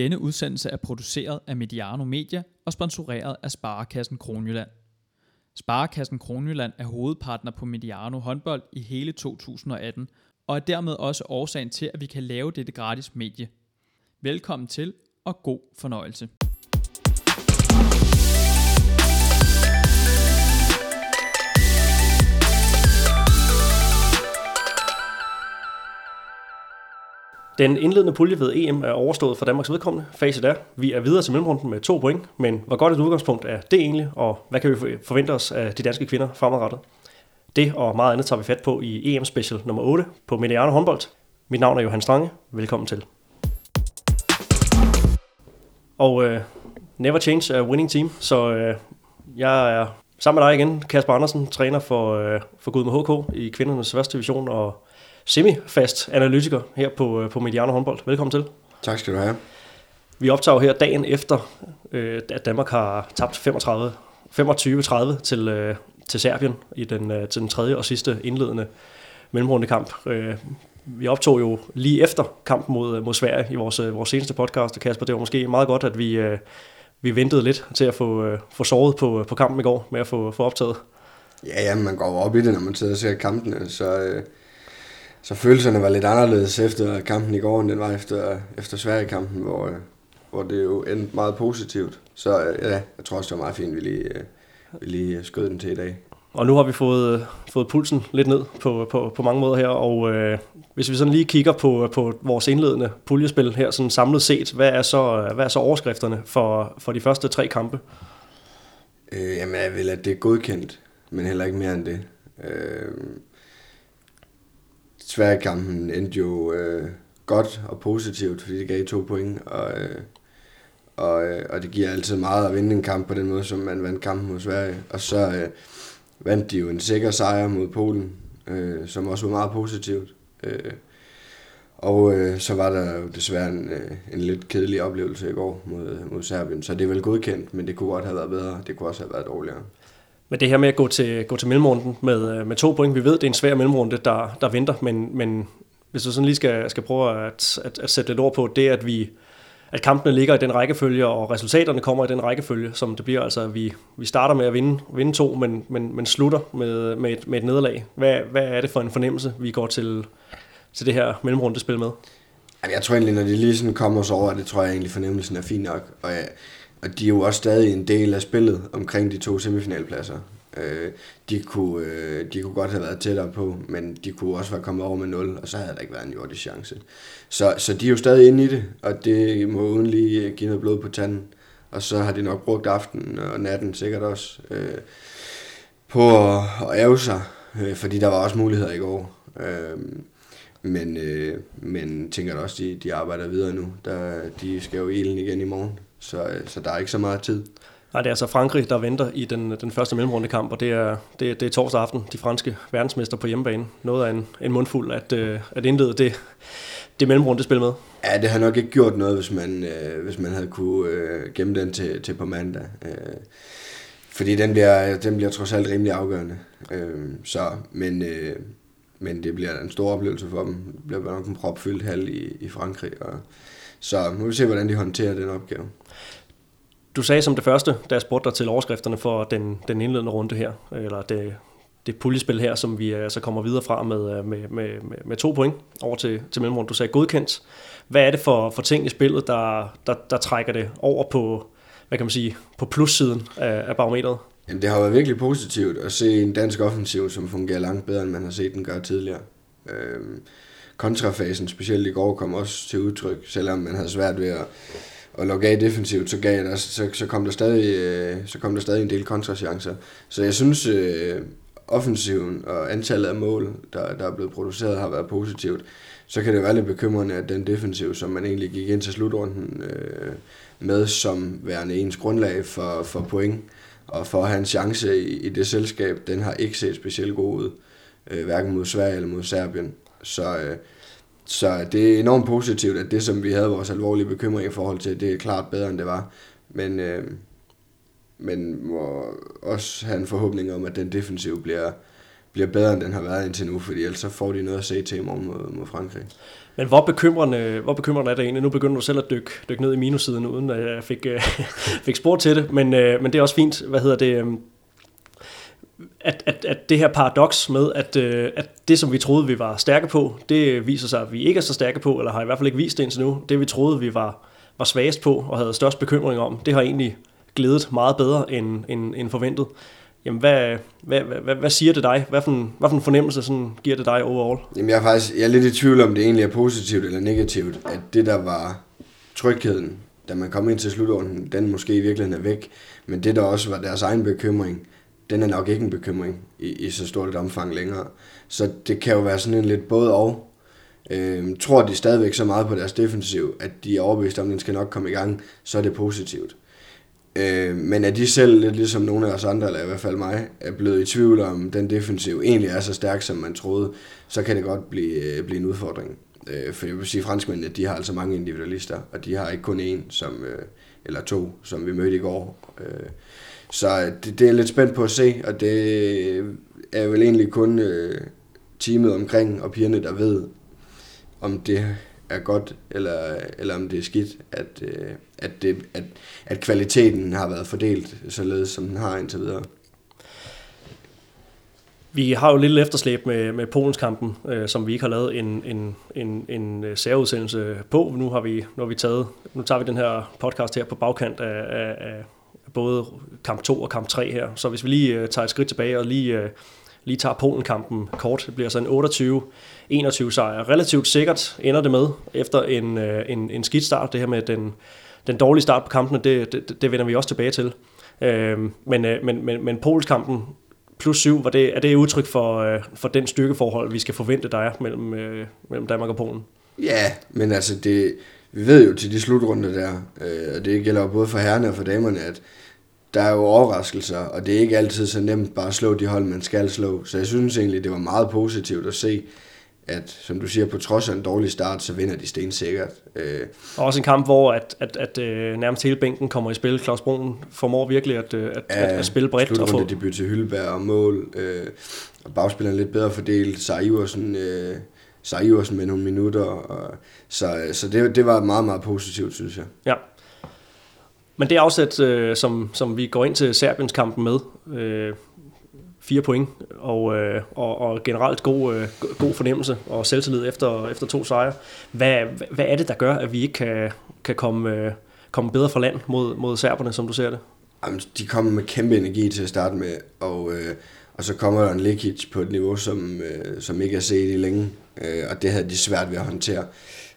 Denne udsendelse er produceret af Mediano Media og sponsoreret af Sparekassen Kronjylland. Sparekassen Kronjylland er hovedpartner på Mediano håndbold i hele 2018, og er dermed også årsagen til, at vi kan lave dette gratis medie. Velkommen til, og god fornøjelse. Den indledende pulje ved EM er overstået for Danmarks vedkommende. Facet er, vi er videre til mellemrunden med to point, men hvor godt et udgangspunkt er det egentlig, og hvad kan vi forvente os af de danske kvinder fremadrettet? Det og meget andet tager vi fat på i EM Special nummer 8 på Mediano håndbold. Mit navn er Johan Strange. Velkommen til. Og uh, never change a winning team, så uh, jeg er sammen med dig igen, Kasper Andersen, træner for, uh, for Gud med HK i kvindernes første division, og semifast analytiker her på, på Mediano håndbold. Velkommen til. Tak skal du have. Vi optager her dagen efter, øh, at Danmark har tabt 35, 25-30 til, øh, til Serbien i den, øh, til den tredje og sidste indledende mellemrunde kamp. Øh, vi optog jo lige efter kampen mod, mod Sverige i vores, vores seneste podcast, Kasper. Det var måske meget godt, at vi, øh, vi ventede lidt til at få, øh, få sovet på, på kampen i går med at få, få optaget. Ja, ja, man går op i det, når man sidder og ser kampene, så, øh, så følelserne var lidt anderledes efter kampen i går, end den var efter, efter Sverige-kampen, hvor, øh, hvor det jo endte meget positivt. Så øh, ja, jeg tror også, det var meget fint, vi lige, øh, vi lige skød den til i dag. Og nu har vi fået, fået pulsen lidt ned på, på, på mange måder her, og øh, hvis vi sådan lige kigger på, på vores indledende puljespil her, sådan samlet set, hvad er så, hvad er så overskrifterne for, for de første tre kampe? Øh, jamen, jeg vil, at det er godkendt, men heller ikke mere end det. Øh, Sverige-kampen endte jo øh, godt og positivt, fordi det gav to point, og, øh, og, øh, og det giver altid meget at vinde en kamp på den måde, som man vandt kampen mod Sverige. Og så øh, vandt de jo en sikker sejr mod Polen, øh, som også var meget positivt. Øh, og øh, så var der jo desværre en, øh, en lidt kedelig oplevelse i går mod, mod Serbien, så det er vel godkendt, men det kunne godt have været bedre. Det kunne også have været dårligere. Men det her med at gå til, gå til mellemrunden med, øh, med to point, vi ved, det er en svær mellemrunde, der, der venter, men, men hvis du sådan lige skal, skal prøve at, at, at sætte lidt ord på, det at vi at kampene ligger i den rækkefølge, og resultaterne kommer i den rækkefølge, som det bliver. Altså, vi, vi starter med at vinde, vinde to, men, men, men slutter med, med, et, med et nederlag. Hvad, hvad er det for en fornemmelse, vi går til, til det her mellemrundespil med? Jeg tror egentlig, når de lige sådan kommer os over, det tror jeg egentlig, fornemmelsen er fin nok. Og, jeg, og de er jo også stadig en del af spillet omkring de to semifinalpladser. Øh, de, kunne, øh, de kunne godt have været tættere på, men de kunne også være kommet over med 0, og så havde der ikke været en jordisk chance. Så, så de er jo stadig inde i det, og det må uden lige øh, give noget blod på tanden. Og så har de nok brugt aftenen og natten sikkert også øh, på at, at æve sig, øh, fordi der var også muligheder i går. Øh, men, øh, men tænker da også, de, de arbejder videre nu. Der, de skal jo ilden igen i morgen, så, så der er ikke så meget tid. Nej, det er altså Frankrig, der venter i den, den første mellemrundekamp, og det er, det, det er torsdag aften, de franske verdensmester på hjemmebane. Noget af en, en mundfuld at, øh, at indlede det, det mellemrundespil med. Ja, det har nok ikke gjort noget, hvis man, øh, hvis man havde kunne øh, gemme den til, til på mandag. Øh, fordi den bliver, den bliver trods alt rimelig afgørende. Øh, så, men, øh, men det bliver en stor oplevelse for dem. Det bliver nok en propfyldt halv i, i Frankrig. Og, så må vi se, hvordan de håndterer den opgave. Du sagde som det første, da jeg spurgte dig til overskrifterne for den, den indledende runde her, eller det, det puljespil her, som vi altså kommer videre fra med, øh, med, med, med, med to point over til, til mellemrunden. Du sagde godkendt. Hvad er det for, for ting i spillet, der, der, der trækker det over på, hvad kan man sige, på plussiden af, af barometeret? Jamen, det har været virkelig positivt at se en dansk offensiv, som fungerer langt bedre, end man har set den gøre tidligere. Øhm, kontrafasen, specielt i går, kom også til udtryk, selvom man havde svært ved at og logge af defensivt, så, gav der, så, så, kom der stadig, øh, så kom der stadig en del kontrachancer. Så jeg synes, øh, offensiven og antallet af mål, der, der er blevet produceret, har været positivt. Så kan det være lidt bekymrende, at den defensiv, som man egentlig gik ind til slutrunden øh, med som værende ens grundlag for, for point, og for at have en chance i, i det selskab, den har ikke set specielt god ud, øh, hverken mod Sverige eller mod Serbien. Så, øh, så det er enormt positivt, at det, som vi havde vores alvorlige bekymring i forhold til, det er klart bedre, end det var. Men, øh, men må også have en forhåbning om, at den defensiv bliver, bliver bedre, end den har været indtil nu, fordi ellers så får de noget at se til i morgen mod, mod Frankrig. Men hvor bekymrende, hvor bekymrende er det egentlig? Nu begynder du selv at dykke, dykke ned i minussiden, uden at jeg fik, øh, fik spor til det, men, øh, men det er også fint. Hvad hedder det? Øhm, at, at, at det her paradoks med, at, øh, at det, som vi troede, vi var stærke på, det viser sig, at vi ikke er så stærke på, eller har i hvert fald ikke vist det indtil nu. Det, vi troede, vi var, var svagest på og havde størst bekymring om, det har egentlig glædet meget bedre end, end, end forventet. Jamen, hvad, hvad, hvad, hvad siger det dig? Hvad for en, hvad for en fornemmelse sådan, giver det dig overall? Jamen, jeg er faktisk jeg er lidt i tvivl om, det egentlig er positivt eller negativt, at det, der var trygheden, da man kom ind til slutrunden, den måske i virkeligheden er væk, men det, der også var deres egen bekymring, den er nok ikke en bekymring i, i så stort et omfang længere. Så det kan jo være sådan en lidt både og. Øhm, tror de stadigvæk så meget på deres defensiv, at de er overbevist om, at den skal nok komme i gang, så er det positivt. Øh, men er de selv, lidt ligesom nogle af os andre, eller i hvert fald mig, er blevet i tvivl om, den defensiv egentlig er så stærk, som man troede, så kan det godt blive, øh, blive en udfordring. Øh, for jeg vil sige, at franskmændene, de har altså mange individualister, og de har ikke kun én, som, øh, eller to, som vi mødte i går. Øh, så øh, det, det er lidt spændt på at se, og det er vel egentlig kun øh, teamet omkring og pigerne, der ved, om det er godt, eller, eller om det er skidt, at, øh, at, det, at, at kvaliteten har været fordelt således, som den har indtil videre. Vi har jo lidt efterslæb med, med Polenskampen, øh, som vi ikke har lavet en, en, en, en øh, særudsendelse på. Nu har vi, nu har vi taget, nu tager vi den her podcast her på bagkant af, af både kamp 2 og kamp 3 her. Så hvis vi lige øh, tager et skridt tilbage og lige, øh, lige tager Polen-kampen kort, det bliver så en 28-21 sejr. Relativt sikkert ender det med, efter en, øh, en, en skidt start. Det her med den, den dårlige start på kampene, det, det, det vender vi også tilbage til. Øh, men, øh, men, men, men Pols-kampen plus 7, var det, er det udtryk for, øh, for den styrkeforhold, vi skal forvente, der er mellem, øh, mellem Danmark og Polen? Ja, men altså det, vi ved jo til de slutrunder der, øh, og det gælder jo både for herrerne og for damerne, at der er jo overraskelser, og det er ikke altid så nemt bare at slå de hold, man skal slå. Så jeg synes egentlig, det var meget positivt at se, at, som du siger, på trods af en dårlig start, så vinder de stensikkert. Øh. Og også en kamp, hvor at, at, at, at øh, nærmest hele bænken kommer i spil. Claus Brun formår virkelig at, øh, at, ja, at, at spille bredt. Og få... debut til Hylleberg og mål, øh, og bagspilleren lidt bedre fordelt. Sara Iversen, øh, Iversen med nogle minutter. Og, så så det, det var meget, meget positivt, synes jeg. Ja. Men det afsæt, øh, som, som vi går ind til Serbiens kampen med, øh, fire point, og, øh, og, og generelt god, øh, god fornemmelse og selvtillid efter, efter to sejre. Hvad, hvad er det, der gør, at vi ikke kan, kan komme, øh, komme bedre fra land mod, mod serberne, som du ser det? Jamen, de kommer med kæmpe energi til at starte med, og, øh, og så kommer der en Lekic på et niveau, som, øh, som ikke er set i længe, øh, og det havde de svært ved at håndtere.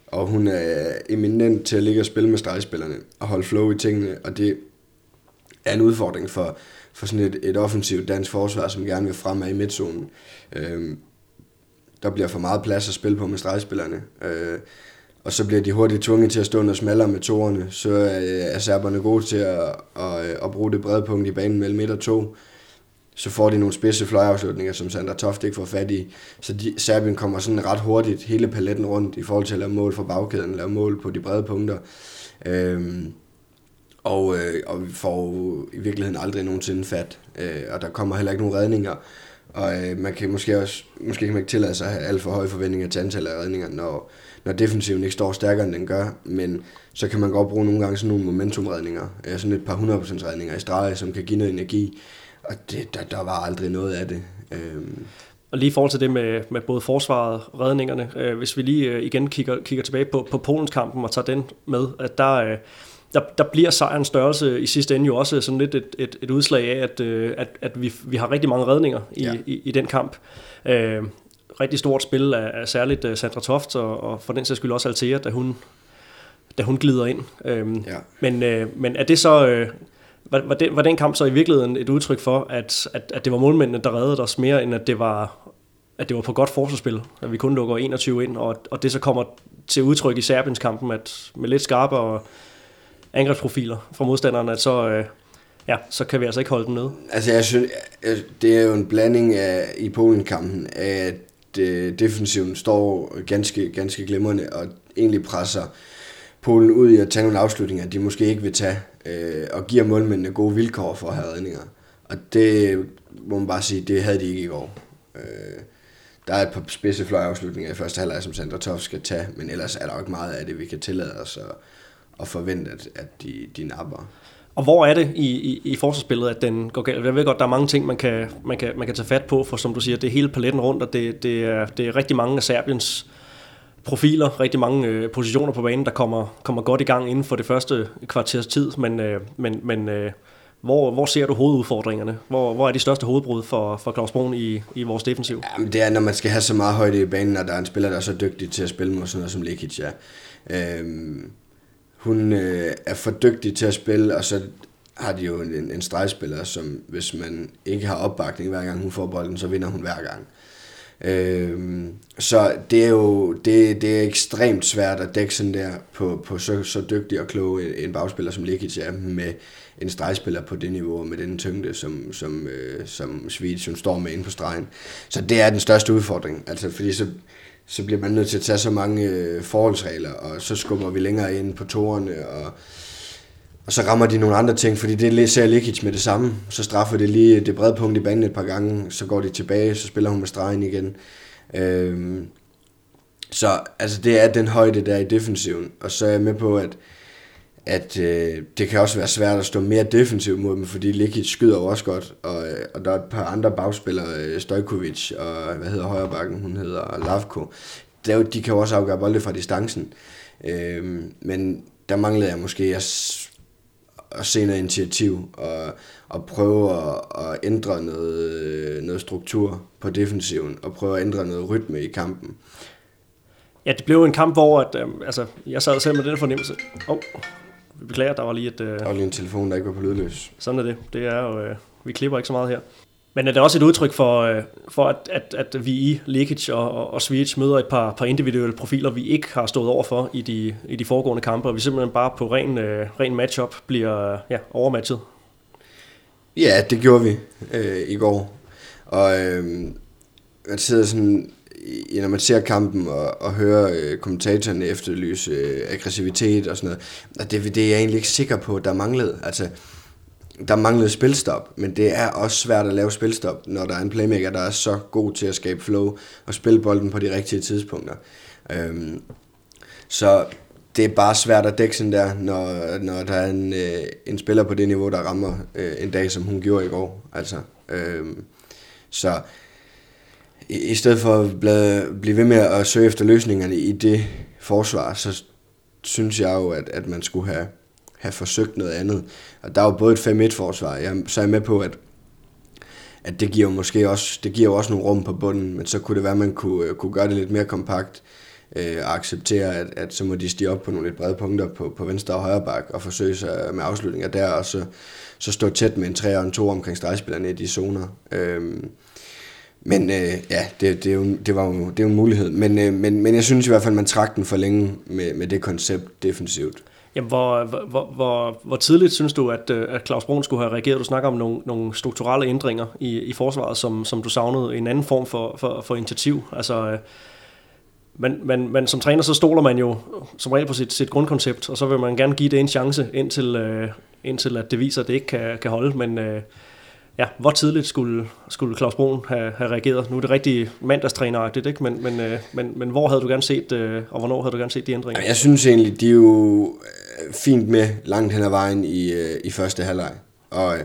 Og hun er eminent til at ligge og spille med stregspillerne og holde flow i tingene, og det er en udfordring for, for sådan et, et offensivt dansk forsvar, som gerne vil fremad i midtzonen. Øh, der bliver for meget plads at spille på med stregspillerne, øh, og så bliver de hurtigt tvunget til at stå noget smallere med toerne, så er, øh, er serberne gode til at, at, øh, at bruge det brede punkt i banen mellem midt og to, så får de nogle spidse fløjafslutninger, som Sander Toft ikke får fat i. Så de, Serbien kommer sådan ret hurtigt hele paletten rundt i forhold til at lave mål for bagkæden, lave mål på de brede punkter. Øhm, og, øh, og vi får i virkeligheden aldrig nogensinde fat, øh, og der kommer heller ikke nogen redninger. Og øh, man kan måske også måske kan man ikke tillade sig at have alt for høje forventninger til antallet af redninger, når, når defensiven ikke står stærkere, end den gør. Men så kan man godt bruge nogle gange sådan nogle momentumredninger, øh, sådan et par 100% redninger i streg, som kan give noget energi. Og det, der, der var aldrig noget af det. Øhm. Og lige i forhold til det med, med både forsvaret og redningerne, øh, hvis vi lige øh, igen kigger, kigger tilbage på, på Polens kampen og tager den med, at der, øh, der, der bliver sejrens størrelse i sidste ende jo også sådan lidt et, et, et udslag af, at, øh, at, at vi, vi har rigtig mange redninger i, ja. i, i den kamp. Øh, rigtig stort spil af, af særligt uh, Sandra Toft, og, og for den sags skyld også Altea, da hun, da hun glider ind. Øh, ja. men, øh, men er det så... Øh, var, var, den, var den kamp så i virkeligheden et udtryk for, at, at, at det var målmændene, der reddede os mere, end at det var, at det var på godt forsvarsspil, at vi kun lukker 21 ind, og, og det så kommer til udtryk i Serbiens kampen, at med lidt skarpere angrebsprofiler fra modstanderne, at så, øh, ja, så kan vi altså ikke holde den nede. Altså jeg synes, øh, det er jo en blanding af, i Polen-kampen, at øh, defensiven står ganske, ganske glimrende og egentlig presser Polen ud i at tage nogle afslutninger, de måske ikke vil tage, øh, og giver målmændene gode vilkår for at have redninger. Og det må man bare sige, det havde de ikke i går. Øh, der er et par spidse fløjafslutninger i første halvleg, som Sandra Toff skal tage, men ellers er der jo ikke meget af det, vi kan tillade os at, at forvente, at, de, de napper. Og hvor er det i, i, i forsvarsspillet, at den går galt? Jeg ved godt, der er mange ting, man kan, man kan, man kan tage fat på, for som du siger, det er hele paletten rundt, og det, det, er, det er rigtig mange af Serbiens profiler, rigtig mange øh, positioner på banen, der kommer, kommer godt i gang inden for det første kvarters tid, men, øh, men, men øh, hvor, hvor ser du hovedudfordringerne? Hvor, hvor er de største hovedbrud for, for Claus Brun i, i vores defensiv? Jamen, det er, når man skal have så meget højde i banen, og der er en spiller, der er så dygtig til at spille mod sådan noget som Lekic, ja. Øhm, hun øh, er for dygtig til at spille, og så har de jo en, en stregspiller, som hvis man ikke har opbakning hver gang hun får bolden, så vinder hun hver gang. Øhm, så det er jo det, det er ekstremt svært at dække sådan der på, på så, så dygtig og klog en bagspiller som Lekic er med en stregspiller på det niveau, med den tyngde, som, som, øh, som Svig, som står med inde på stregen. Så det er den største udfordring, altså fordi så, så bliver man nødt til at tage så mange øh, forholdsregler, og så skubber vi længere ind på torerne, og, og så rammer de nogle andre ting, fordi det ser Likic med det samme. Så straffer det lige det brede punkt i banen et par gange, så går de tilbage, så spiller hun med stregen igen. Øhm, så altså, det er den højde der i defensiven, og så er jeg med på, at at øh, det kan også være svært at stå mere defensivt mod dem, fordi Likic skyder jo også godt, og, øh, og der er et par andre bagspillere, øh, Stojkovic og hvad hedder højrebakken, hun hedder Lavko, der, de kan jo også afgøre bolde fra distancen. Øh, men der manglede jeg måske jeg at se noget initiativ og, og prøve at, at ændre noget, noget struktur på defensiven og prøve at ændre noget rytme i kampen. Ja, det blev en kamp, hvor at, øh, altså, jeg sad selv med den fornemmelse. Oh, vi beklager, der var lige et... Øh, der var lige en telefon, der ikke var på lydløs. Sådan er det. Det er jo, øh, vi klipper ikke så meget her. Men er det også et udtryk for, øh, for at, at, at vi i Lekic og, og, og Switch møder et par, par individuelle profiler, vi ikke har stået over for i de, i de foregående kampe, og vi simpelthen bare på ren, øh, ren matchup bliver ja, overmatchet? Ja, det gjorde vi øh, i går. Og øh, man sidder sådan når man ser kampen og, og hører øh, kommentatorerne efterlyse øh, aggressivitet og sådan noget, og det, det er jeg egentlig ikke sikker på, der manglede. Altså, der manglede spilstop, men det er også svært at lave spilstop, når der er en playmaker, der er så god til at skabe flow og spille bolden på de rigtige tidspunkter. Øhm, så det er bare svært at dække sådan der, når, når der er en, øh, en spiller på det niveau, der rammer øh, en dag, som hun gjorde i går. Altså, øhm, så i, i stedet for at blive, blive ved med at søge efter løsningerne i det forsvar, så synes jeg jo, at, at man skulle have, have forsøgt noget andet. Og der er jo både et 5-1-forsvar, jeg, så er jeg med på, at, at det giver jo måske også, det giver jo også nogle rum på bunden, men så kunne det være, at man kunne, øh, kunne gøre det lidt mere kompakt, øh, og acceptere, at, at så må de stige op på nogle lidt brede punkter på, på venstre og højre bak, og forsøge sig med afslutninger der, og så, så stå tæt med en 3 og en 2 omkring stregspillerne i de zoner. Øh, men øh, ja, det, det, er jo, det var jo, det er jo en mulighed. Men, øh, men, men jeg synes i hvert fald, man trak den for længe med, med det koncept defensivt. Jamen, hvor, hvor, hvor, hvor tidligt synes du, at, øh, at Claus Brun skulle have reageret? Du snakker om nogle, nogle strukturelle ændringer i, i forsvaret, som, som du savnede. En anden form for, for, for initiativ. Altså, øh, men, men, men som træner, så stoler man jo som regel på sit, sit grundkoncept, og så vil man gerne give det en chance, indtil, øh, indtil at det viser, at det ikke kan, kan holde. Men øh, ja, hvor tidligt skulle, skulle Claus Broen have, have reageret? Nu er det rigtig mandagstræneragtigt, ikke? Men, men, øh, men, men hvor havde du gerne set, øh, og hvornår havde du gerne set de ændringer? Jeg synes egentlig, de er jo øh, fint med langt hen ad vejen i, i første halvleg. Og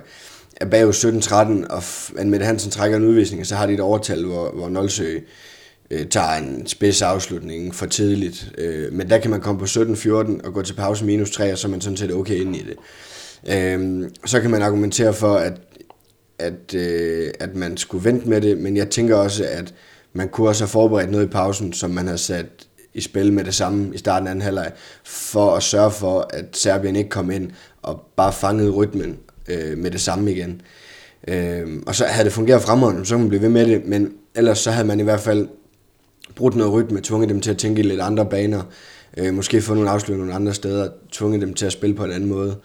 er bag 17-13, og Mette Hansen trækker en udvisning, og så har de et overtal, hvor, hvor Nolsø øh, tager en spids afslutning for tidligt. Øh, men der kan man komme på 17-14 og gå til pause minus 3, og så er man sådan set okay ind i det. Øh, så kan man argumentere for, at at, øh, at man skulle vente med det, men jeg tænker også, at man kunne også have forberedt noget i pausen, som man har sat i spil med det samme i starten af anden halvleg, for at sørge for, at Serbien ikke kom ind og bare fangede rytmen øh, med det samme igen. Øh, og så havde det fungeret fremragende, så kunne man blive ved med det, men ellers så havde man i hvert fald brudt noget rytme, tvunget dem til at tænke i lidt andre baner, øh, måske få nogle afslutninger nogle andre steder, tvunget dem til at spille på en anden måde.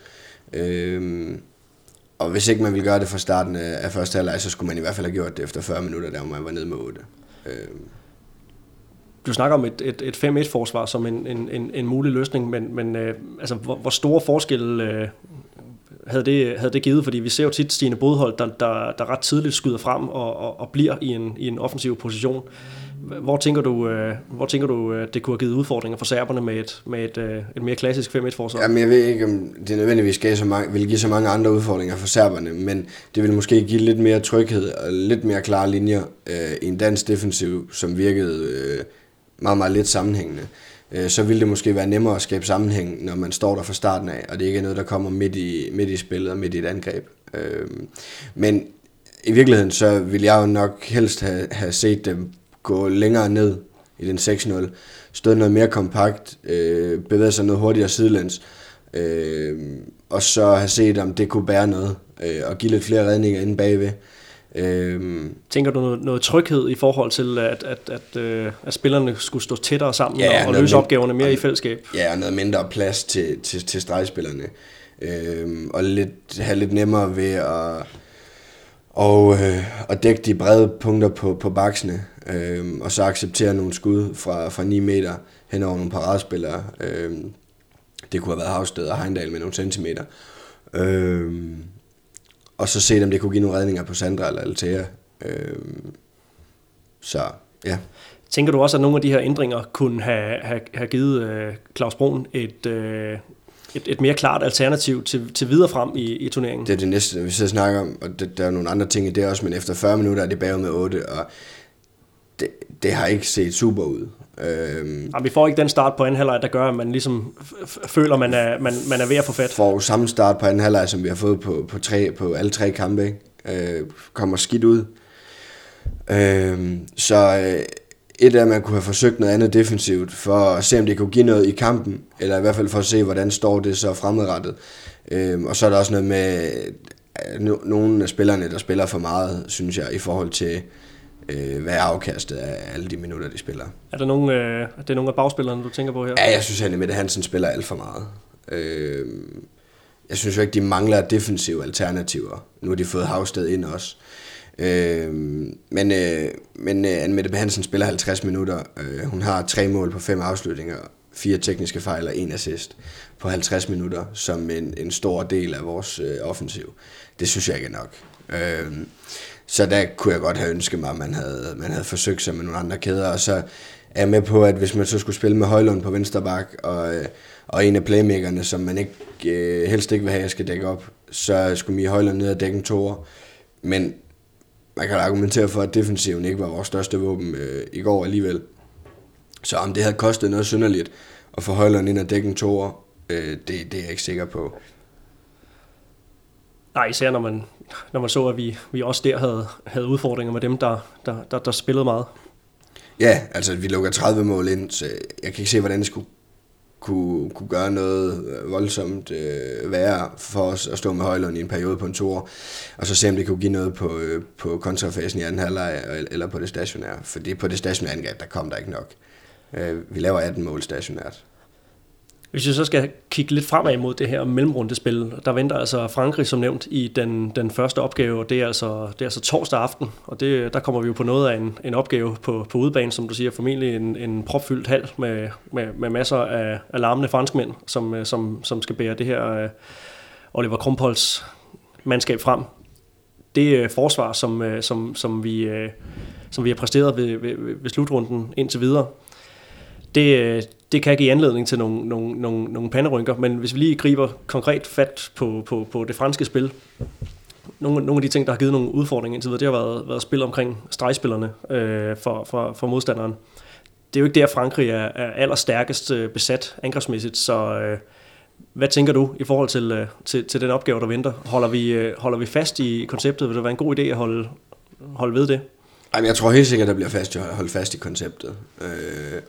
Øh, og hvis ikke man ville gøre det fra starten af første halvleg, så skulle man i hvert fald have gjort det efter 40 minutter, der man var nede med 8. Øh. Du snakker om et, et, et 5-1-forsvar som en, en, en, en mulig løsning, men, men øh, altså, hvor, hvor store forskelle øh, havde det, havde det givet? Fordi vi ser jo tit Stine Bodhold, der, der, der ret tidligt skyder frem og, og, og bliver i en, i en offensiv position. Hvor tænker du, øh, hvor tænker du øh, det kunne have givet udfordringer for serberne med et, med et, øh, et mere klassisk 5-1-forsvar? Jamen, jeg ved ikke, om det nødvendigvis gav så mange, vil give så mange andre udfordringer for serberne, men det vil måske give lidt mere tryghed og lidt mere klare linjer øh, i en dansk defensiv, som virkede øh, meget, meget lidt sammenhængende. Øh, så ville det måske være nemmere at skabe sammenhæng, når man står der fra starten af, og det ikke er noget, der kommer midt i, midt i spillet og midt i et angreb. Øh, men i virkeligheden, så ville jeg jo nok helst have, have set dem gå længere ned i den 6-0, stået noget mere kompakt, øh, bevæget sig noget hurtigere sidelæns, øh, og så have set, om det kunne bære noget, øh, og give lidt flere redninger inde bagved. Øh, Tænker du noget, noget tryghed i forhold til, at, at, at, øh, at spillerne skulle stå tættere sammen ja, og, og løse opgaverne mere og, i fællesskab? Ja, og noget mindre plads til, til, til stregspillerne. Øh, og lidt, have lidt nemmere ved at og, øh, og dække de brede punkter på, på baksene, øh, og så acceptere nogle skud fra, fra 9 meter hen over nogle paradespillere. Øh, det kunne have været Havsted og Heindal med nogle centimeter. Øh, og så se, om det kunne give nogle redninger på Sandra eller Altea. Øh, så ja. Tænker du også, at nogle af de her ændringer kunne have, have, have givet øh, Claus Brun et, øh, et, et mere klart alternativ til, til videre frem i, i turneringen? Det er det næste, vi så snakker om, og det, der er nogle andre ting i det også, men efter 40 minutter er det bagud med 8, og det, det har ikke set super ud. Øhm, Jamen, vi får ikke den start på anden halvleg, der gør, at man ligesom føler, man er, man, man er ved at få fat. Får samme start på anden halvleg, som vi har fået på, på, tre, på alle tre kampe. Ikke? Øh, kommer skidt ud. Øh, så øh, et af, at man kunne have forsøgt noget andet defensivt, for at se, om det kunne give noget i kampen, eller i hvert fald for at se, hvordan står det så fremadrettet. Øh, og så er der også noget med øh, nogle af spillerne, der spiller for meget, synes jeg, i forhold til, øh, hvad er afkastet af alle de minutter, de spiller. Er der nogle, øh, er det nogle af bagspillerne, du tænker på her? Ja, jeg synes at Mette Hansen spiller alt for meget. Øh, jeg synes jo ikke, de mangler defensive alternativer. Nu har de fået Havsted ind også. Øh, Øhm, men øh, men øh, Anne Hansen spiller 50 minutter. Øh, hun har tre mål på fem afslutninger, fire tekniske fejl og en assist på 50 minutter, som en, en stor del af vores øh, offensiv. Det synes jeg ikke er nok. Øh, så der kunne jeg godt have ønsket mig, at man havde, man havde forsøgt sig med nogle andre kæder, og så er jeg med på, at hvis man så skulle spille med Højlund på venstre bak, og, øh, og en af playmakerne, som man ikke, øh, helst ikke vil have, at jeg skal dække op, så skulle Mie Højlund ned og dække en toer. Men man kan argumentere for, at defensiven ikke var vores største våben øh, i går alligevel. Så om det havde kostet noget synderligt at få Højlund ind og dække en toer, øh, det, det er jeg ikke sikker på. Nej, især når man, når man så, at vi, vi også der havde, havde udfordringer med dem, der, der, der, der spillede meget. Ja, altså vi lukker 30 mål ind, så jeg kan ikke se, hvordan det skulle kunne, kunne gøre noget øh, voldsomt øh, værre for os at stå med Højlund i en periode på en tur, og så se om det kunne give noget på, øh, på kontrafasen i anden halvleg eller på det stationære. Fordi på det stationære angreb, der kom der ikke nok. Øh, vi laver 18 mål stationært. Hvis vi så skal kigge lidt fremad mod det her mellemrundespil, der venter altså Frankrig som nævnt i den, den første opgave, og det er, altså, det er altså torsdag aften, og det, der kommer vi jo på noget af en, en opgave på, på udebane, som du siger, formentlig en, en propfyldt hal med, med, med masser af, alarmende franskmænd, som, øh, som, som skal bære det her øh, Oliver Krumpols mandskab frem. Det øh, forsvar, som, som, som, vi, som vi har præsteret ved, ved, ved slutrunden indtil videre, det, øh, det kan give anledning til nogle, nogle, nogle, nogle panderynker, men hvis vi lige griber konkret fat på, på, på det franske spil, nogle, nogle af de ting, der har givet nogle udfordringer indtil videre, det har været, været spil omkring stregspillerne øh, for, for, for modstanderen. Det er jo ikke der, Frankrig er, er allerstærkest øh, besat angrebsmæssigt, så øh, hvad tænker du i forhold til, øh, til, til den opgave, der venter? Holder vi, øh, holder vi fast i konceptet? Vil det være en god idé at holde, holde ved det? Jamen, jeg tror helt sikkert, at der bliver fast, holdt fast i konceptet. Øh,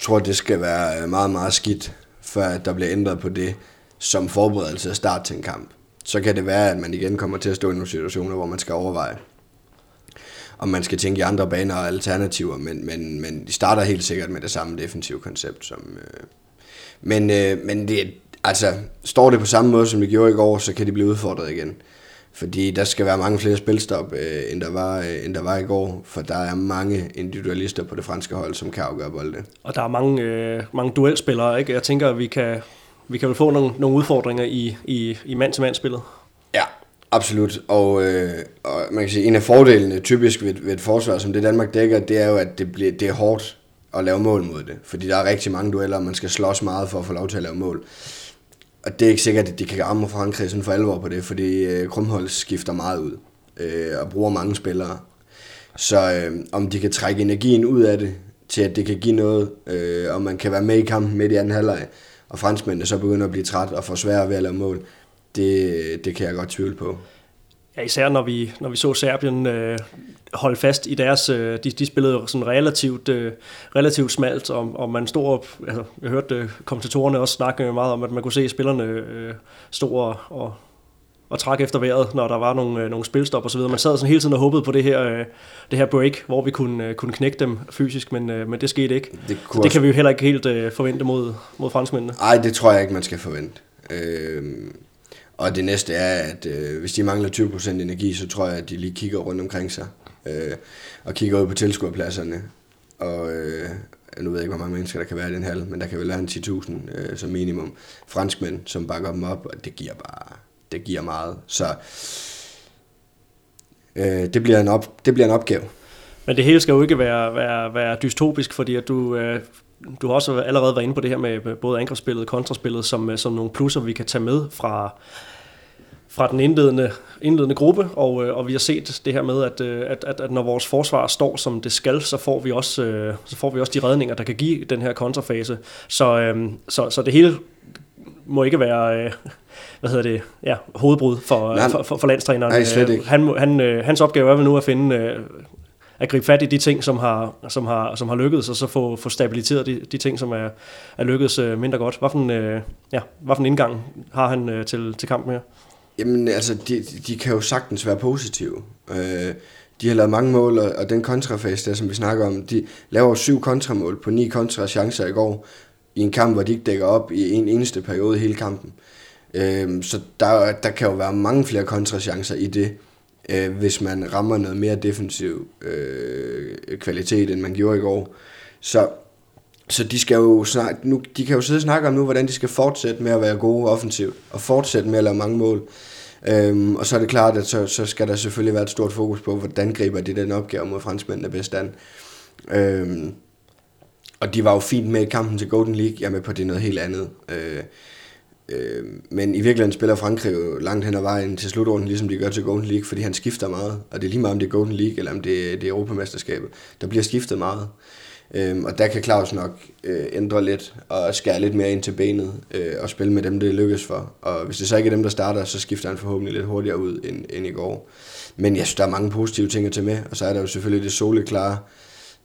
tror, det skal være øh, meget, meget skidt, før at der bliver ændret på det som forberedelse af start til en kamp. Så kan det være, at man igen kommer til at stå i nogle situationer, hvor man skal overveje, om man skal tænke i andre baner og alternativer, men, men, men de starter helt sikkert med det samme defensive koncept. Som, øh, men øh, men det, altså, står det på samme måde, som det gjorde i går, så kan de blive udfordret igen. Fordi der skal være mange flere spilstop, øh, end, der var, øh, end der var i går, for der er mange individualister på det franske hold, som kan afgøre bolde. Og der er mange, øh, mange duelspillere, ikke? Jeg tænker, at vi kan, vi kan vel få nogle, nogle udfordringer i, i, i mand-til-mand-spillet. Ja, absolut. Og, øh, og man kan sige, en af fordelene typisk ved, ved et forsvar, som det Danmark dækker, det er jo, at det, bliver, det er hårdt at lave mål mod det. Fordi der er rigtig mange dueller, og man skal slås meget for at få lov til at lave mål. Og det er ikke sikkert, at de kan ramme Frankrig sådan for alvor på det, fordi øh, Krumholz skifter meget ud øh, og bruger mange spillere. Så øh, om de kan trække energien ud af det, til at det kan give noget, øh, og man kan være med i kampen midt i anden halvleg, og franskmændene så begynder at blive træt og få svært ved at lave mål, det, det kan jeg godt tvivle på. Ja, især når vi, når vi så Serbien øh, holde fast i deres... Øh, de, de spillede sådan relativt, øh, relativt smalt, og, og man stod op... Altså, jeg hørte øh, kommentatorerne også snakke meget om, at man kunne se spillerne øh, stå og, og, og trække efter vejret, når der var nogle, øh, nogle spilstop og så videre. Man sad sådan hele tiden og håbede på det her, øh, det her break, hvor vi kunne, øh, kunne knække dem fysisk, men, øh, men det skete ikke. Det, så det kan vi jo heller ikke helt øh, forvente mod, mod franskmændene. Nej, det tror jeg ikke, man skal forvente. Øh, og det næste er, at øh, hvis de mangler 20% energi, så tror jeg, at de lige kigger rundt omkring sig. Øh, og kigger ud på tilskuerpladserne. Og øh, nu ved jeg ikke, hvor mange mennesker der kan være i den hal, men der kan vel være en 10.000 øh, som minimum. Franskmænd, som bakker dem op, og det giver bare det giver meget. Så øh, det, bliver en op, det bliver en opgave. Men det hele skal jo ikke være, være, være dystopisk, fordi at du, øh, du har også allerede været inde på det her med både angrebsspillet og kontraspillet, som, som nogle plusser, vi kan tage med fra, fra den indledende, indledende gruppe, og, øh, og vi har set det her med, at, øh, at, at, at når vores forsvar står som det skal, så får vi også, øh, så får vi også de redninger, der kan give den her kontrafase. Så, så, så det hele må ikke være hvad hedder det, ja, hovedbrud for, Nej, for, for, for landstræneren. Nej, slet ikke. Han, han, hans opgave er vel nu at finde at gribe fat i de ting, som har, som har, som har lykkedes, og så få, få stabiliseret de, de ting, som er, er lykkedes øh, mindre godt. Hvad for en, øh, ja, hvad for en indgang har han øh, til, til kampen her? Jamen, altså, de, de kan jo sagtens være positive. Øh, de har lavet mange mål, og den kontrafase der, som vi snakker om, de laver syv kontramål på ni kontrachancer i går, i en kamp, hvor de ikke dækker op i en eneste periode hele kampen. Øh, så der, der kan jo være mange flere kontrachancer i det, øh, hvis man rammer noget mere defensiv øh, kvalitet, end man gjorde i går. Så så de skal jo snart, nu, de kan jo sidde og snakke om nu, hvordan de skal fortsætte med at være gode offensivt, og fortsætte med at lave mange mål. Øhm, og så er det klart, at så, så skal der selvfølgelig være et stort fokus på, hvordan griber de den opgave mod franskmændene bedst an. Øhm, og de var jo fint med i kampen til Golden League. Jeg med på, det er noget helt andet. Øh, øh, men i virkeligheden spiller Frankrig jo langt hen ad vejen til slutrunden, ligesom de gør til Golden League, fordi han skifter meget. Og det er lige meget, om det er Golden League, eller om det, er, det er Europamesterskabet. Der bliver skiftet meget. Øhm, og der kan Claus nok øh, ændre lidt og skære lidt mere ind til benet øh, og spille med dem, det lykkes for. Og hvis det så ikke er dem, der starter, så skifter han forhåbentlig lidt hurtigere ud end, end i går. Men jeg synes, der er mange positive ting at tage med, og så er der jo selvfølgelig det soleklare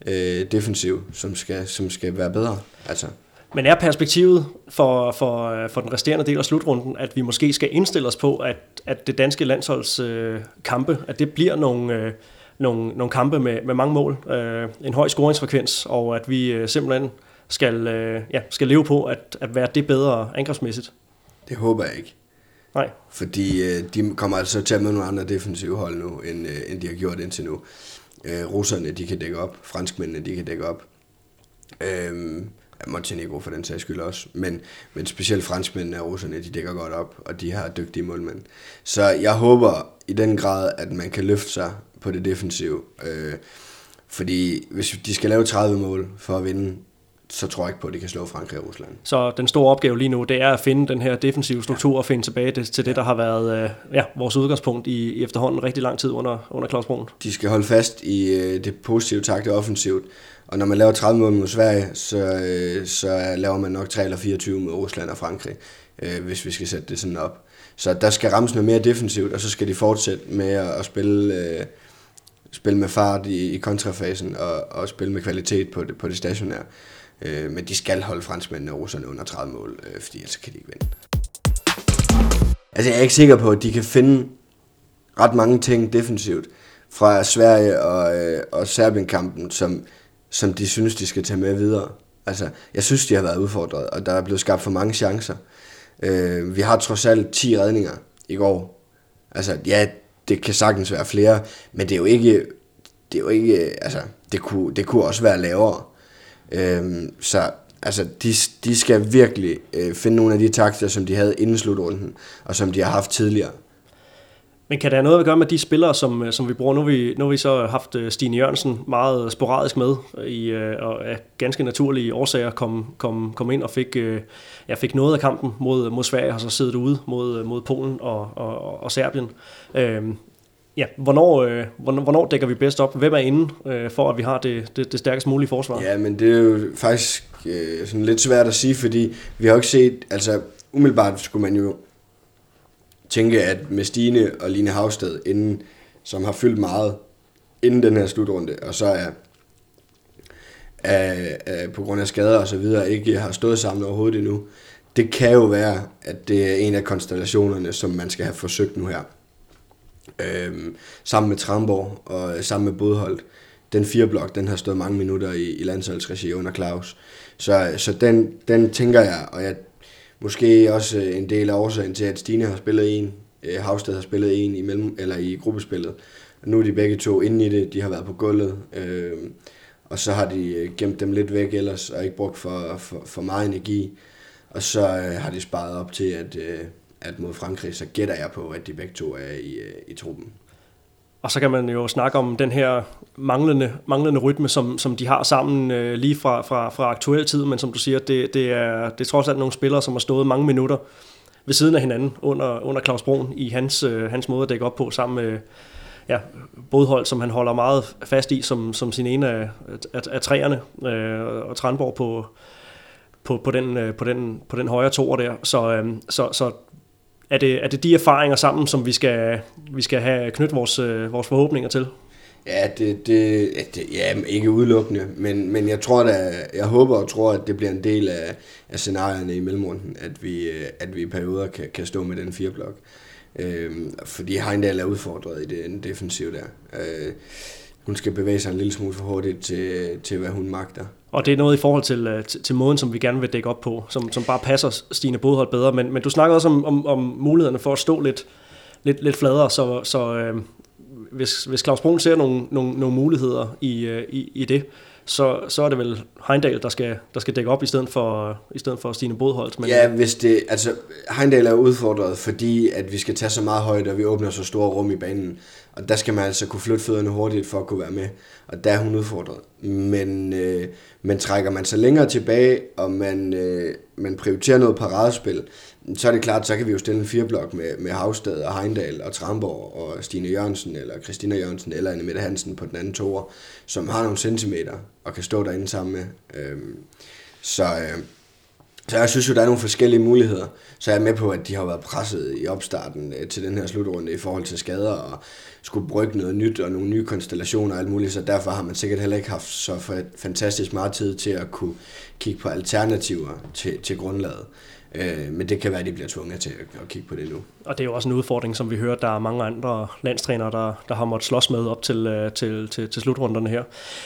øh, defensiv, som skal, som skal være bedre. Altså. Men er perspektivet for, for, for den resterende del af slutrunden, at vi måske skal indstille os på, at, at det danske landsholds øh, kampe, at det bliver nogle... Øh, nogle, nogle kampe med, med mange mål, øh, en høj scoringsfrekvens, og at vi øh, simpelthen skal, øh, ja, skal leve på at, at være det bedre angrebsmæssigt. Det håber jeg ikke. Nej. Fordi øh, de kommer altså til at med nogle andre defensive hold nu, end, øh, end de har gjort indtil nu. Øh, russerne, de kan dække op. Franskmændene, de kan dække op. Øh, Montenegro for den sags skyld også, men, men specielt franskmændene og russerne, de dækker godt op, og de har dygtige målmænd. Så jeg håber i den grad, at man kan løfte sig på det defensive. Øh, fordi hvis de skal lave 30 mål for at vinde, så tror jeg ikke på, at de kan slå Frankrig og Rusland. Så den store opgave lige nu, det er at finde den her defensive struktur ja. og finde tilbage til det, der har været øh, ja, vores udgangspunkt i, i efterhånden rigtig lang tid under, under Claus Brun. De skal holde fast i øh, det positive takt og offensivt. Og når man laver 30 mål mod Sverige, så, øh, så laver man nok 3 eller 24 mod Rusland og Frankrig, øh, hvis vi skal sætte det sådan op. Så der skal rammes noget mere defensivt, og så skal de fortsætte med at, spille... Øh, spille med fart i, i kontrafasen og, og spille med kvalitet på det, på det stationære. Øh, men de skal holde franskmændene og russerne under 30 mål, øh, fordi ellers kan de ikke vinde. Altså jeg er ikke sikker på, at de kan finde ret mange ting defensivt fra Sverige og, øh, og Serbien-kampen, som, som de synes, de skal tage med videre. Altså, jeg synes, de har været udfordret, og der er blevet skabt for mange chancer. Øh, vi har trods alt 10 redninger i går. Altså, ja, det kan sagtens være flere, men det er jo ikke, det er jo ikke, øh, altså, det kunne, det kunne også være lavere. Øh, så altså, de, de skal virkelig øh, finde nogle af de takter, som de havde inden slutrunden, og som de har haft tidligere. Men kan det have noget at gøre med de spillere, som, øh, som vi bruger? Nu har vi, nu har vi så haft øh, Stine Jørgensen meget sporadisk med, i, øh, og af ganske naturlige årsager kom, kom, kom ind og fik, ja, fik noget af kampen mod, mod Sverige, og så siddet ude mod, mod Polen og, og, og Serbien. Øhm, Ja, hvornår, øh, hvornår, hvornår dækker vi bedst op? Hvem er inde øh, for, at vi har det, det, det stærkest mulige forsvar? Ja, men det er jo faktisk øh, sådan lidt svært at sige, fordi vi har jo ikke set, altså umiddelbart skulle man jo tænke, at med Stine og Line Havsted inden, som har fyldt meget inden den her slutrunde, og så er, er, er på grund af skader og så videre ikke har stået sammen overhovedet endnu. Det kan jo være, at det er en af konstellationerne, som man skal have forsøgt nu her Øhm, sammen med Tramborg og sammen med Bodholdt. Den fire blok, den har stået mange minutter i, i landsholdsregi under Claus. Så, så den, den tænker jeg, og jeg måske også øh, en del af årsagen til, at Stine har spillet en, øh, Havsted har spillet en i, mellem, eller i gruppespillet. Nu er de begge to inde i det, de har været på gulvet, øh, og så har de øh, gemt dem lidt væk ellers, og ikke brugt for, for, for meget energi. Og så øh, har de sparet op til, at, øh, at mod Frankrig, så gætter jeg på, at de begge to er i, øh, i truppen. Og så kan man jo snakke om den her manglende, manglende rytme, som, som de har sammen øh, lige fra, fra, fra aktuel tid, men som du siger, det, det, er, det er trods alt nogle spillere, som har stået mange minutter ved siden af hinanden under, under Claus Broen i hans, øh, hans måde at dække op på, sammen med ja, Bodhold, som han holder meget fast i som, som sin ene af, af, af træerne, øh, og Tranborg på, på, på, den, øh, på, den, på den højre toer der. Så, øh, så, så er det, er det de erfaringer sammen, som vi skal, vi skal have knyttet vores, øh, vores forhåbninger til? Ja, det, det, det, ja, ikke udelukkende, men, men jeg tror da, jeg håber og tror, at det bliver en del af, af scenarierne i mellemrunden, at vi, øh, at vi i perioder kan, kan stå med den fire blok. Øhm, fordi Heindal er udfordret i den defensiv der. Øh, hun skal bevæge sig en lille smule for hurtigt til, til hvad hun magter. Og det er noget i forhold til, øh, til, til måden, som vi gerne vil dække op på, som, som bare passer Stine Bodhold bedre. Men, men du snakkede også om, om, om mulighederne for at stå lidt, lidt, lidt fladere, så, så øh, hvis, hvis Claus Brun ser nogle, nogle, nogle muligheder i, øh, i, i det, så, så er det vel Heindal, der skal, der skal dække op i stedet for, i stedet for Stine Bodholt. Men... Ja, hvis det, altså Heindal er udfordret, fordi at vi skal tage så meget højde, og vi åbner så store rum i banen. Og der skal man altså kunne flytte fødderne hurtigt for at kunne være med. Og der er hun udfordret. Men, øh, men trækker man sig længere tilbage, og man, øh, man prioriterer noget paradespil, så er det klart, så kan vi jo stille en fireblok med, med Havsted og Heindal og Tramborg og Stine Jørgensen eller Christina Jørgensen eller Anne Mette Hansen på den anden toer, som har nogle centimeter og kan stå derinde sammen med. Øhm, så, øh, så jeg synes jo, der er nogle forskellige muligheder. Så jeg er med på, at de har været presset i opstarten øh, til den her slutrunde i forhold til skader og skulle brygge noget nyt og nogle nye konstellationer og alt muligt. Så derfor har man sikkert heller ikke haft så fantastisk meget tid til at kunne kigge på alternativer til, til grundlaget. Øh, men det kan være, at de bliver tvunget til at, at kigge på det nu. Og det er jo også en udfordring, som vi hører, der er mange andre landstrænere, der, der har måttet slås med op til, øh, til, til, til slutrunderne her.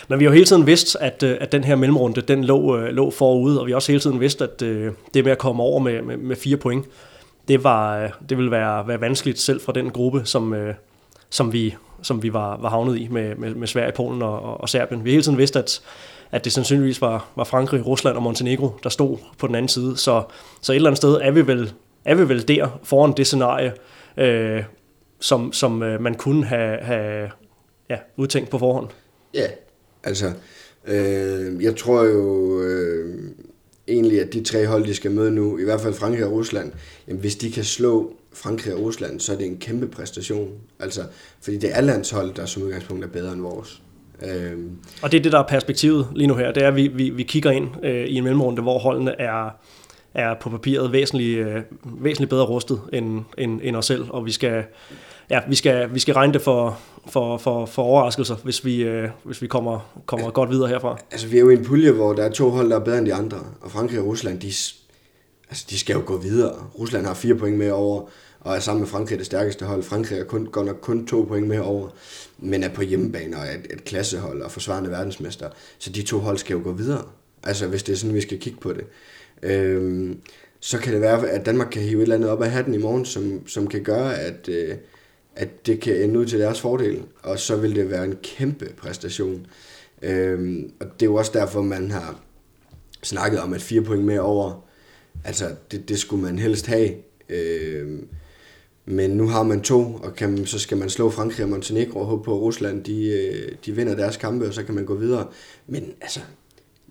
Men vi har jo hele tiden vidst, at, øh, at den her mellemrunde, den lå, øh, lå forude, og vi har også hele tiden vidst, at det med at komme over med, med, med fire point, det, var, det ville være, være vanskeligt selv fra den gruppe, som, som vi, som vi var, var havnet i med, med, med Sverige, Polen og, og Serbien. Vi har hele tiden vidst, at at det sandsynligvis var, var Frankrig, Rusland og Montenegro, der stod på den anden side. Så, så et eller andet sted er vi vel, er vi vel der foran det scenarie, øh, som, som øh, man kunne have, have ja, udtænkt på forhånd. Ja, altså, øh, jeg tror jo øh, egentlig, at de tre hold, de skal møde nu, i hvert fald Frankrig og Rusland, jamen, hvis de kan slå Frankrig og Rusland, så er det en kæmpe præstation. Altså, fordi det er landshold, der som udgangspunkt er bedre end vores. Øhm. Og det er det, der er perspektivet lige nu her. Det er, at vi, vi, vi kigger ind øh, i en mellemrunde, hvor holdene er, er på papiret væsentligt, øh, væsentligt bedre rustet end, end, end os selv, og vi skal, ja, vi skal, vi skal regne det for, for, for, for overraskelser, hvis vi, øh, hvis vi kommer, kommer godt videre herfra. Altså, vi er jo i en pulje, hvor der er to hold, der er bedre end de andre, og Frankrig og Rusland, de, altså, de skal jo gå videre. Rusland har fire point med over, og er sammen med Frankrig det stærkeste hold. Frankrig er kun, godt nok kun to point med over, men er på hjemmebane og er et, et klassehold og forsvarende verdensmester. Så de to hold skal jo gå videre. Altså hvis det er sådan, vi skal kigge på det. Øhm, så kan det være, at Danmark kan hive et eller andet op af hatten i morgen, som, som kan gøre, at, øh, at det kan ende ud til deres fordel. Og så vil det være en kæmpe præstation. Øhm, og det er jo også derfor, man har snakket om, at fire point mere over, altså det, det skulle man helst have. Øh, men nu har man to, og kan, så skal man slå Frankrig og Montenegro og håbe på, at Rusland de, øh, de vinder deres kampe, og så kan man gå videre. Men altså,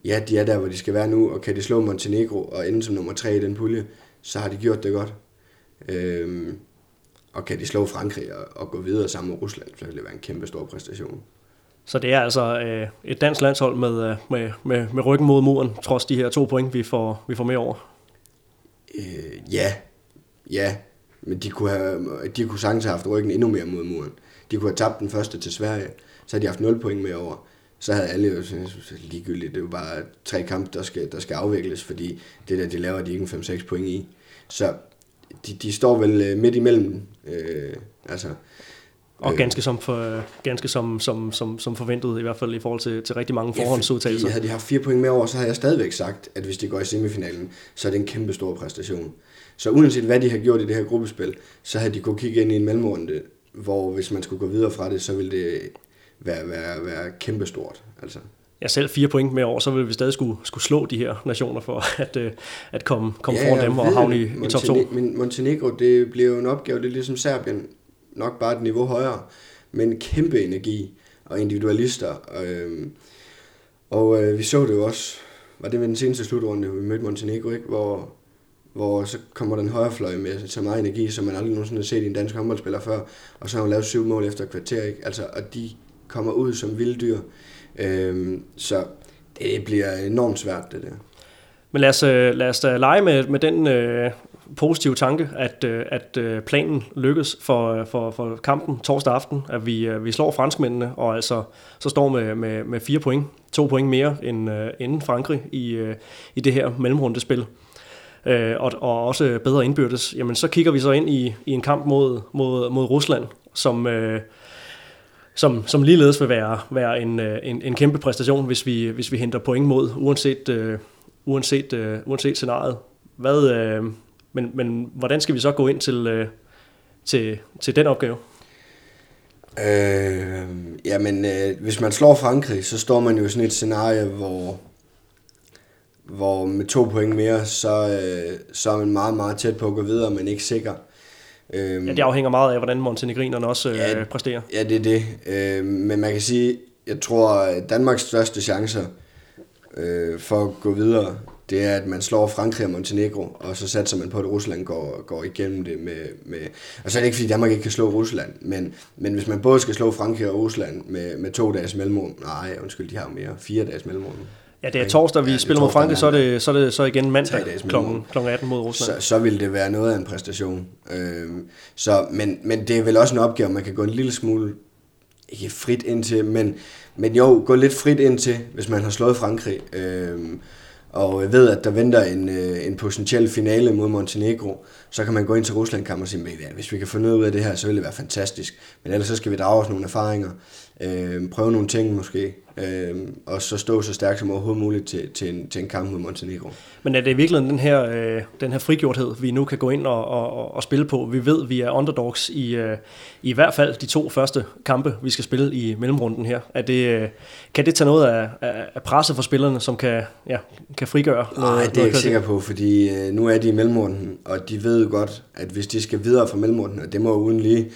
ja, de er der, hvor de skal være nu, og kan de slå Montenegro og ende som nummer tre i den pulje, så har de gjort det godt. Øhm, og kan de slå Frankrig og, og gå videre sammen med Rusland, så vil det være en kæmpe stor præstation. Så det er altså øh, et dansk landshold med, øh, med, med, med ryggen mod muren, trods de her to point, vi får, vi får med over. Øh, ja, ja, men de kunne, have, de kunne sagtens have haft ryggen endnu mere mod muren. De kunne have tabt den første til Sverige, så havde de haft 0 point med over. Så havde alle jo ligegyldigt, det er jo bare tre kampe, der skal, der skal afvikles, fordi det der, de laver de ikke en 5-6 point i. Så de, de står vel øh, midt imellem, øh, altså og øh. ganske som, for, ganske som, som, som, som forventet, i hvert fald i forhold til, til rigtig mange forhåndsudtagelser. Ja, havde de haft fire point med over, så har jeg stadigvæk sagt, at hvis de går i semifinalen, så er det en kæmpe stor præstation. Så uanset hvad de har gjort i det her gruppespil, så havde de kunne kigge ind i en mellemrunde, hvor hvis man skulle gå videre fra det, så ville det være, være, være kæmpe stort. Altså. Ja, selv fire point med over, så ville vi stadig skulle, skulle slå de her nationer for at, øh, at komme, komme ja, foran dem og havne i, i top 2. Men Montenegro, det bliver jo en opgave, det er ligesom Serbien, nok bare et niveau højere, men kæmpe energi og individualister. Og, øh, og øh, vi så det jo også, var det ved den seneste slutrunde, vi mødte Montenegro, ikke? Hvor, hvor så kommer den højre fløj med så meget energi, som man aldrig nogensinde har set i en dansk håndboldspiller før, og så har hun lavet syv mål efter et kvarter, ikke? Altså, og de kommer ud som vilddyr. Øhm, så det bliver enormt svært, det der. Men lad os, øh, lad os da lege med, med den øh, positive tanke, at, øh, at øh, planen lykkes for, øh, for, for kampen torsdag aften, at vi, øh, vi slår franskmændene, og altså så står med, med, med fire point, to point mere end, end Frankrig i, i det her mellemrundespil, øh, og, og også bedre indbyrdes, jamen så kigger vi så ind i, i en kamp mod, mod, mod Rusland, som... Øh, som, som ligeledes vil være, være en, øh, en, en kæmpe præstation, hvis vi, hvis vi henter point mod, uanset, øh, uanset, øh, uanset scenariet. Hvad, øh, men, men hvordan skal vi så gå ind til, øh, til, til den opgave? Øh, jamen, øh, hvis man slår Frankrig, så står man jo i sådan et scenarie, hvor, hvor med to point mere, så, øh, så er man meget, meget tæt på at gå videre, men ikke sikker. Øh, ja, det afhænger meget af, hvordan montenegrinerne også øh, ja, præsterer. Ja, det er det. Øh, men man kan sige, jeg tror, Danmarks største chancer øh, for at gå videre, det er, at man slår Frankrig og Montenegro, og så satser man på, at Rusland går, går igennem det med, med... Og så er det ikke, fordi Danmark ikke kan slå Rusland, men, men hvis man både skal slå Frankrig og Rusland med, med to dages mellemrum... Nej, undskyld, de har jo mere. Fire dages mellemrum. Ja, det er torsdag, vi ja, spiller mod Frankrig, så er det, så er det så igen mandag kl. 18 mod Rusland. Så, så vil det være noget af en præstation. Øhm, så, men, men det er vel også en opgave, man kan gå en lille smule ikke frit ind til, men, men jo, gå lidt frit ind til, hvis man har slået Frankrig. Øhm, og ved, at der venter en, øh, en potentiel finale mod Montenegro, så kan man gå ind til Rusland og sige, hvis vi kan få noget ud af det her, så vil det være fantastisk. Men ellers så skal vi drage os nogle erfaringer, øh, prøve nogle ting måske, øh, og så stå så stærkt som overhovedet muligt til, til, en, til en kamp mod Montenegro. Men er det virkelig den her, øh, den her frigjorthed, vi nu kan gå ind og, og, og spille på? Vi ved, vi er underdogs i, øh, i hvert fald de to første kampe, vi skal spille i mellemrunden her. Er det, øh, kan det tage noget af, af, af presset for spillerne, som kan, ja, kan frigøre noget? Nej, det er jeg ikke sikker på, fordi øh, nu er de i mellemrunden, og de ved godt, at hvis de skal videre fra mellemrunden, og det må uden lige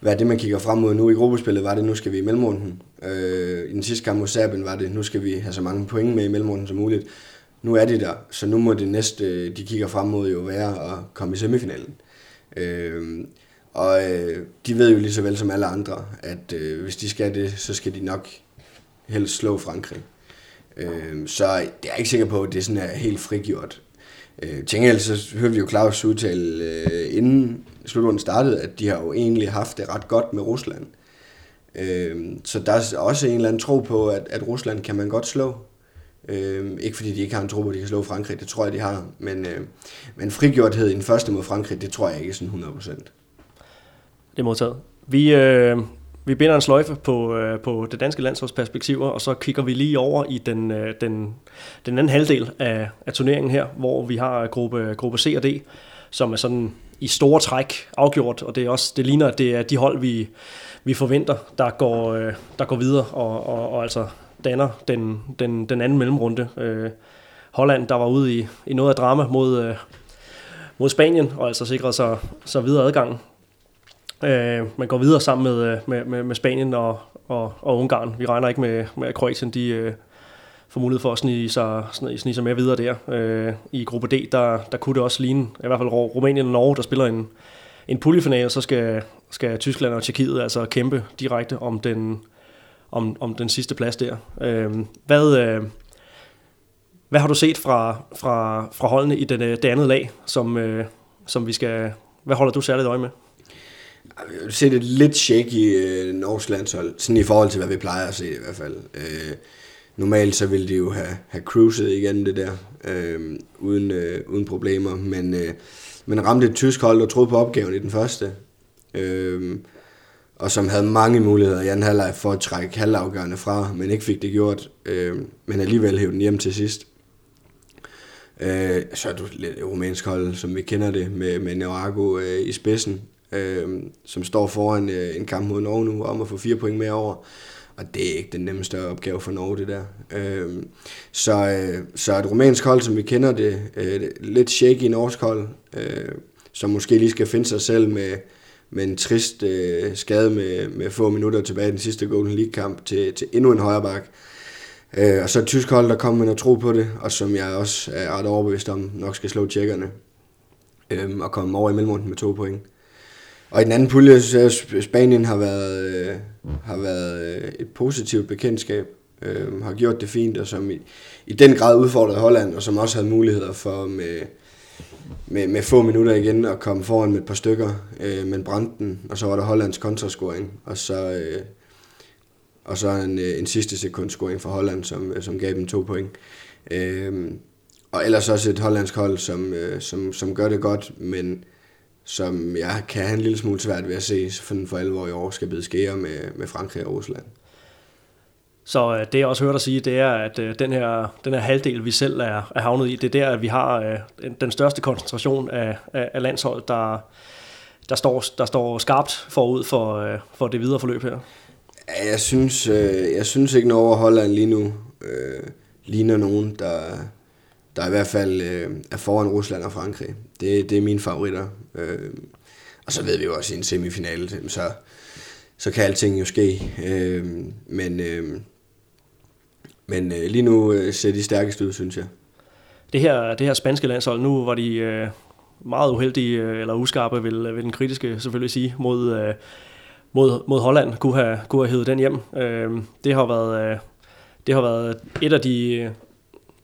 være det, man kigger frem mod nu i gruppespillet, var det, nu skal vi i mellemrunden. Øh, I den sidste kamp mod Serbien var det, nu skal vi have så mange point med i mellemrunden som muligt. Nu er de der, så nu må det næste, øh, de kigger frem mod jo være at komme i semifinalen. Øh, og øh, de ved jo lige så vel som alle andre, at øh, hvis de skal det, så skal de nok helst slå Frankrig. Øh, så det er ikke sikker på, at det sådan er helt frigjort. Øh, til så hørte vi jo Claus udtale øh, inden slutrunden startede, at de har jo egentlig haft det ret godt med Rusland. Øh, så der er også en eller anden tro på, at, at Rusland kan man godt slå. Øh, ikke fordi de ikke har en tro på, at de kan slå Frankrig, det tror jeg, de har. Men, øh, men frigjorthed i den første mod Frankrig, det tror jeg ikke sådan 100%. Det er modtaget. Vi, øh, vi binder en sløjfe på, øh, på det danske landsholdsperspektiver, og så kigger vi lige over i den, øh, den, den anden halvdel af, af turneringen her, hvor vi har gruppe, gruppe C og D, som er sådan i store træk afgjort, og det, er også, det ligner, at det er de hold, vi, vi forventer, der går, øh, der går videre og, og, og altså danner den, den, den anden mellemrunde. Øh, Holland, der var ude i, i noget af drama mod, øh, mod Spanien, og altså sikrede sig, sig videre adgang. Øh, man går videre sammen med, øh, med, med, med Spanien og, og, og Ungarn. Vi regner ikke med, med at Kroatien de, øh, får mulighed for at snige sig, snige, snige sig med videre der. Øh, I gruppe D, der, der kunne det også ligne, i hvert fald Rumænien og Norge, der spiller en, en puljefinale, så skal, skal Tyskland og Tjekkiet altså kæmpe direkte om den, om, om den sidste plads der. Øh, hvad, øh, hvad har du set fra, fra, fra holdene i det, øh, det andet lag, som, øh, som vi skal... Hvad holder du særligt øje med? Jeg har set det lidt shaky øh, Norges landshold, sådan i forhold til, hvad vi plejer at se i hvert fald. Øh, normalt så ville de jo have, have cruiset igen det der, øh, uden, øh, uden problemer, men, øh, men ramte et tysk hold, der troede på opgaven i den første, øh, og som havde mange muligheder i anden halvleg for at trække halvafgørende fra, men ikke fik det gjort, øh, men alligevel hævde den hjem til sidst. Øh, så er du lidt rumænsk hold, som vi kender det, med, med Narago øh, i spidsen, øh, som står foran øh, en kamp mod Norge nu, om at få fire point mere over. Og det er ikke den nemmeste opgave for Norge, det der. Øh, så, øh, så et rumænsk hold, som vi kender det, øh, lidt shaky norsk hold, øh, som måske lige skal finde sig selv med, med en trist øh, skade med, med få minutter tilbage i den sidste Golden League-kamp til, til endnu en højre bak. Øh, og så et tysk hold, der kommer med noget tro på det, og som jeg også er ret overbevist om, nok skal slå tjekkerne øh, og komme over i mellemrunden med to point. Og i den anden pulje, så jeg, Spanien har været, øh, har været øh, et positivt bekendtskab, øh, har gjort det fint, og som i, i den grad udfordrede Holland, og som også havde muligheder for med, med, med få minutter igen at komme foran med et par stykker, øh, men brændte den, og så var der Hollands kontrascoring, og så, øh, og så en, øh, en sidste sekundscoring for Holland, som, øh, som gav dem to point. Øh, og ellers også et hollandsk hold, som, øh, som, som gør det godt, men som jeg kan have en lille smule svært ved at se for, for alvor i år skal blive skære med, med Frankrig og Rusland. Så øh, det jeg også hørt dig sige, det er, at øh, den, her, den her halvdel, vi selv er, er havnet i, det er der, at vi har øh, den største koncentration af, af, af landshold, der, der, står, der står skarpt forud for, øh, for det videre forløb her. Jeg synes, øh, jeg synes ikke, Norge og Holland lige nu øh, ligner nogen, der, der i hvert fald øh, er foran Rusland og Frankrig. Det, det er mine favoritter. Øh, og så ved vi jo også i en semifinale, så, så kan alting jo ske. Øh, men øh, men øh, lige nu øh, ser de stærkest ud, synes jeg. Det her, det her spanske landshold, nu var de øh, meget uheldige, øh, eller uskarpe, vil, vil den kritiske selvfølgelig sige, mod, øh, mod, mod Holland, kunne have, kunne have hævet den hjem. Øh, det har været... Øh, det har været et af de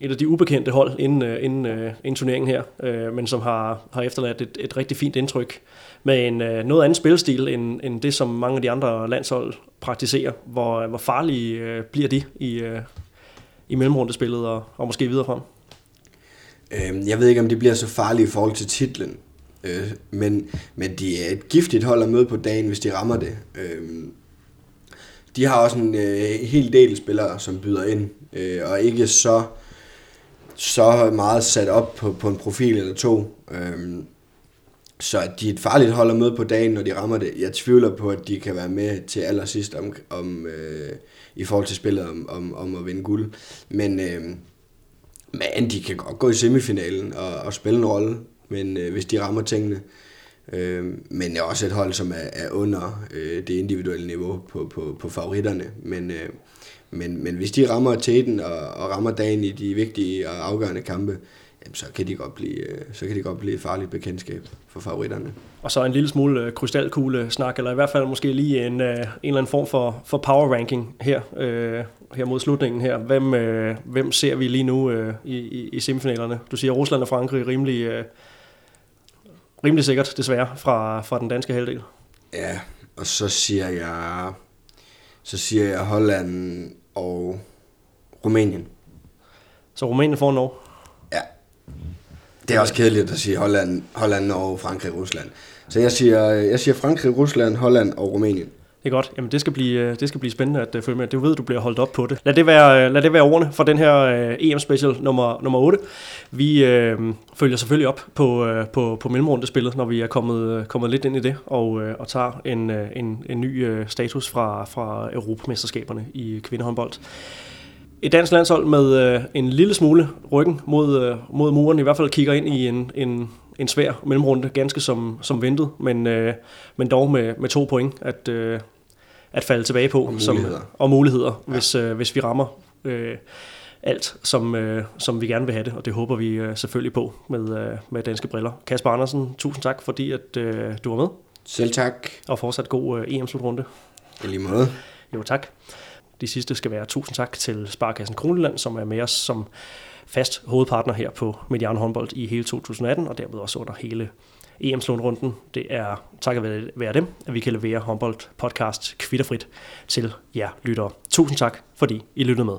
et af de ubekendte hold inden, øh, inden, uh, inden turneringen her, øh, men som har, har efterladt et, et rigtig fint indtryk med en noget anden spilstil end, end det, som mange af de andre landshold praktiserer. Hvor, hvor farlige bliver de i, uh, i mellemrundespillet og, og måske videre frem? Øhm, jeg ved ikke, om de bliver så farlige i forhold til titlen, øh, men, men de er et giftigt hold at møde på dagen, hvis de rammer det. Øh, de har også en øh, hel del spillere, som byder ind, øh, og ikke så så meget sat op på, på en profil eller to. Øhm, så at de er et farligt hold at møde på dagen, når de rammer det. Jeg tvivler på, at de kan være med til allersidst om, om, øh, i forhold til spillet om, om, om at vinde guld. Men, øh, men de kan godt gå i semifinalen og, og spille en rolle, men øh, hvis de rammer tingene. Øh, men det er også et hold, som er, er under øh, det individuelle niveau på, på, på favoritterne. Men, øh, men, men hvis de rammer tæten og, og rammer dagen i de vigtige og afgørende kampe, jamen, så, kan de godt blive, øh, så kan de godt blive et farligt bekendtskab for favoritterne. Og så en lille smule øh, krystalkugle snak, eller i hvert fald måske lige en, øh, en eller anden form for, for power ranking her, øh, her mod slutningen her. Hvem, øh, hvem ser vi lige nu øh, i, i, i semifinalerne? Du siger Rusland og Frankrig rimelig, øh, rimelig sikkert, desværre, fra, fra den danske halvdel. Ja, og så siger jeg så siger jeg Holland og Rumænien. Så Rumænien får Norge? Ja. Det er også kedeligt at sige Holland, Holland Norge, Frankrig, Rusland. Så jeg siger, jeg siger Frankrig, Rusland, Holland og Rumænien. Det er godt. Jamen, det skal blive, øh, det skal blive spændende at øh, følge med. Du ved, du bliver holdt op på det. Lad det være, øh, lad det være ordene for den her uh, EM-special nummer, nummer 8. Vi uh, følger selvfølgelig op på, uh, på, på mellemrundespillet, når vi er kommet, uh, kommet lidt ind i det, og, uh, og tager en, uh, en, en ny uh, status fra, fra Europamesterskaberne i kvindehåndbold. et dansk landshold med øh, en lille smule ryggen mod, øh, mod muren, i hvert fald kigger ind i en, en, en svær mellemrunde, ganske som, som ventet, men, øh, men dog med, med to point at, øh, at falde tilbage på. Og muligheder. Som, og muligheder, ja. hvis, øh, hvis vi rammer øh, alt, som, øh, som vi gerne vil have det, og det håber vi øh, selvfølgelig på med, øh, med danske briller. Kasper Andersen, tusind tak, fordi at, øh, du var med, Selv tak. og fortsat god øh, EM-slutrunde. I lige måde. Jo, tak. De sidste skal være tusind tak til Sparkassen Kroneland, som er med os som fast hovedpartner her på Mediano håndbold i hele 2018, og dermed også under hele EM-slutrunden. Det er takket være- dem, at vi kan levere håndbold podcast kvitterfrit til jer lyttere. Tusind tak, fordi I lyttede med.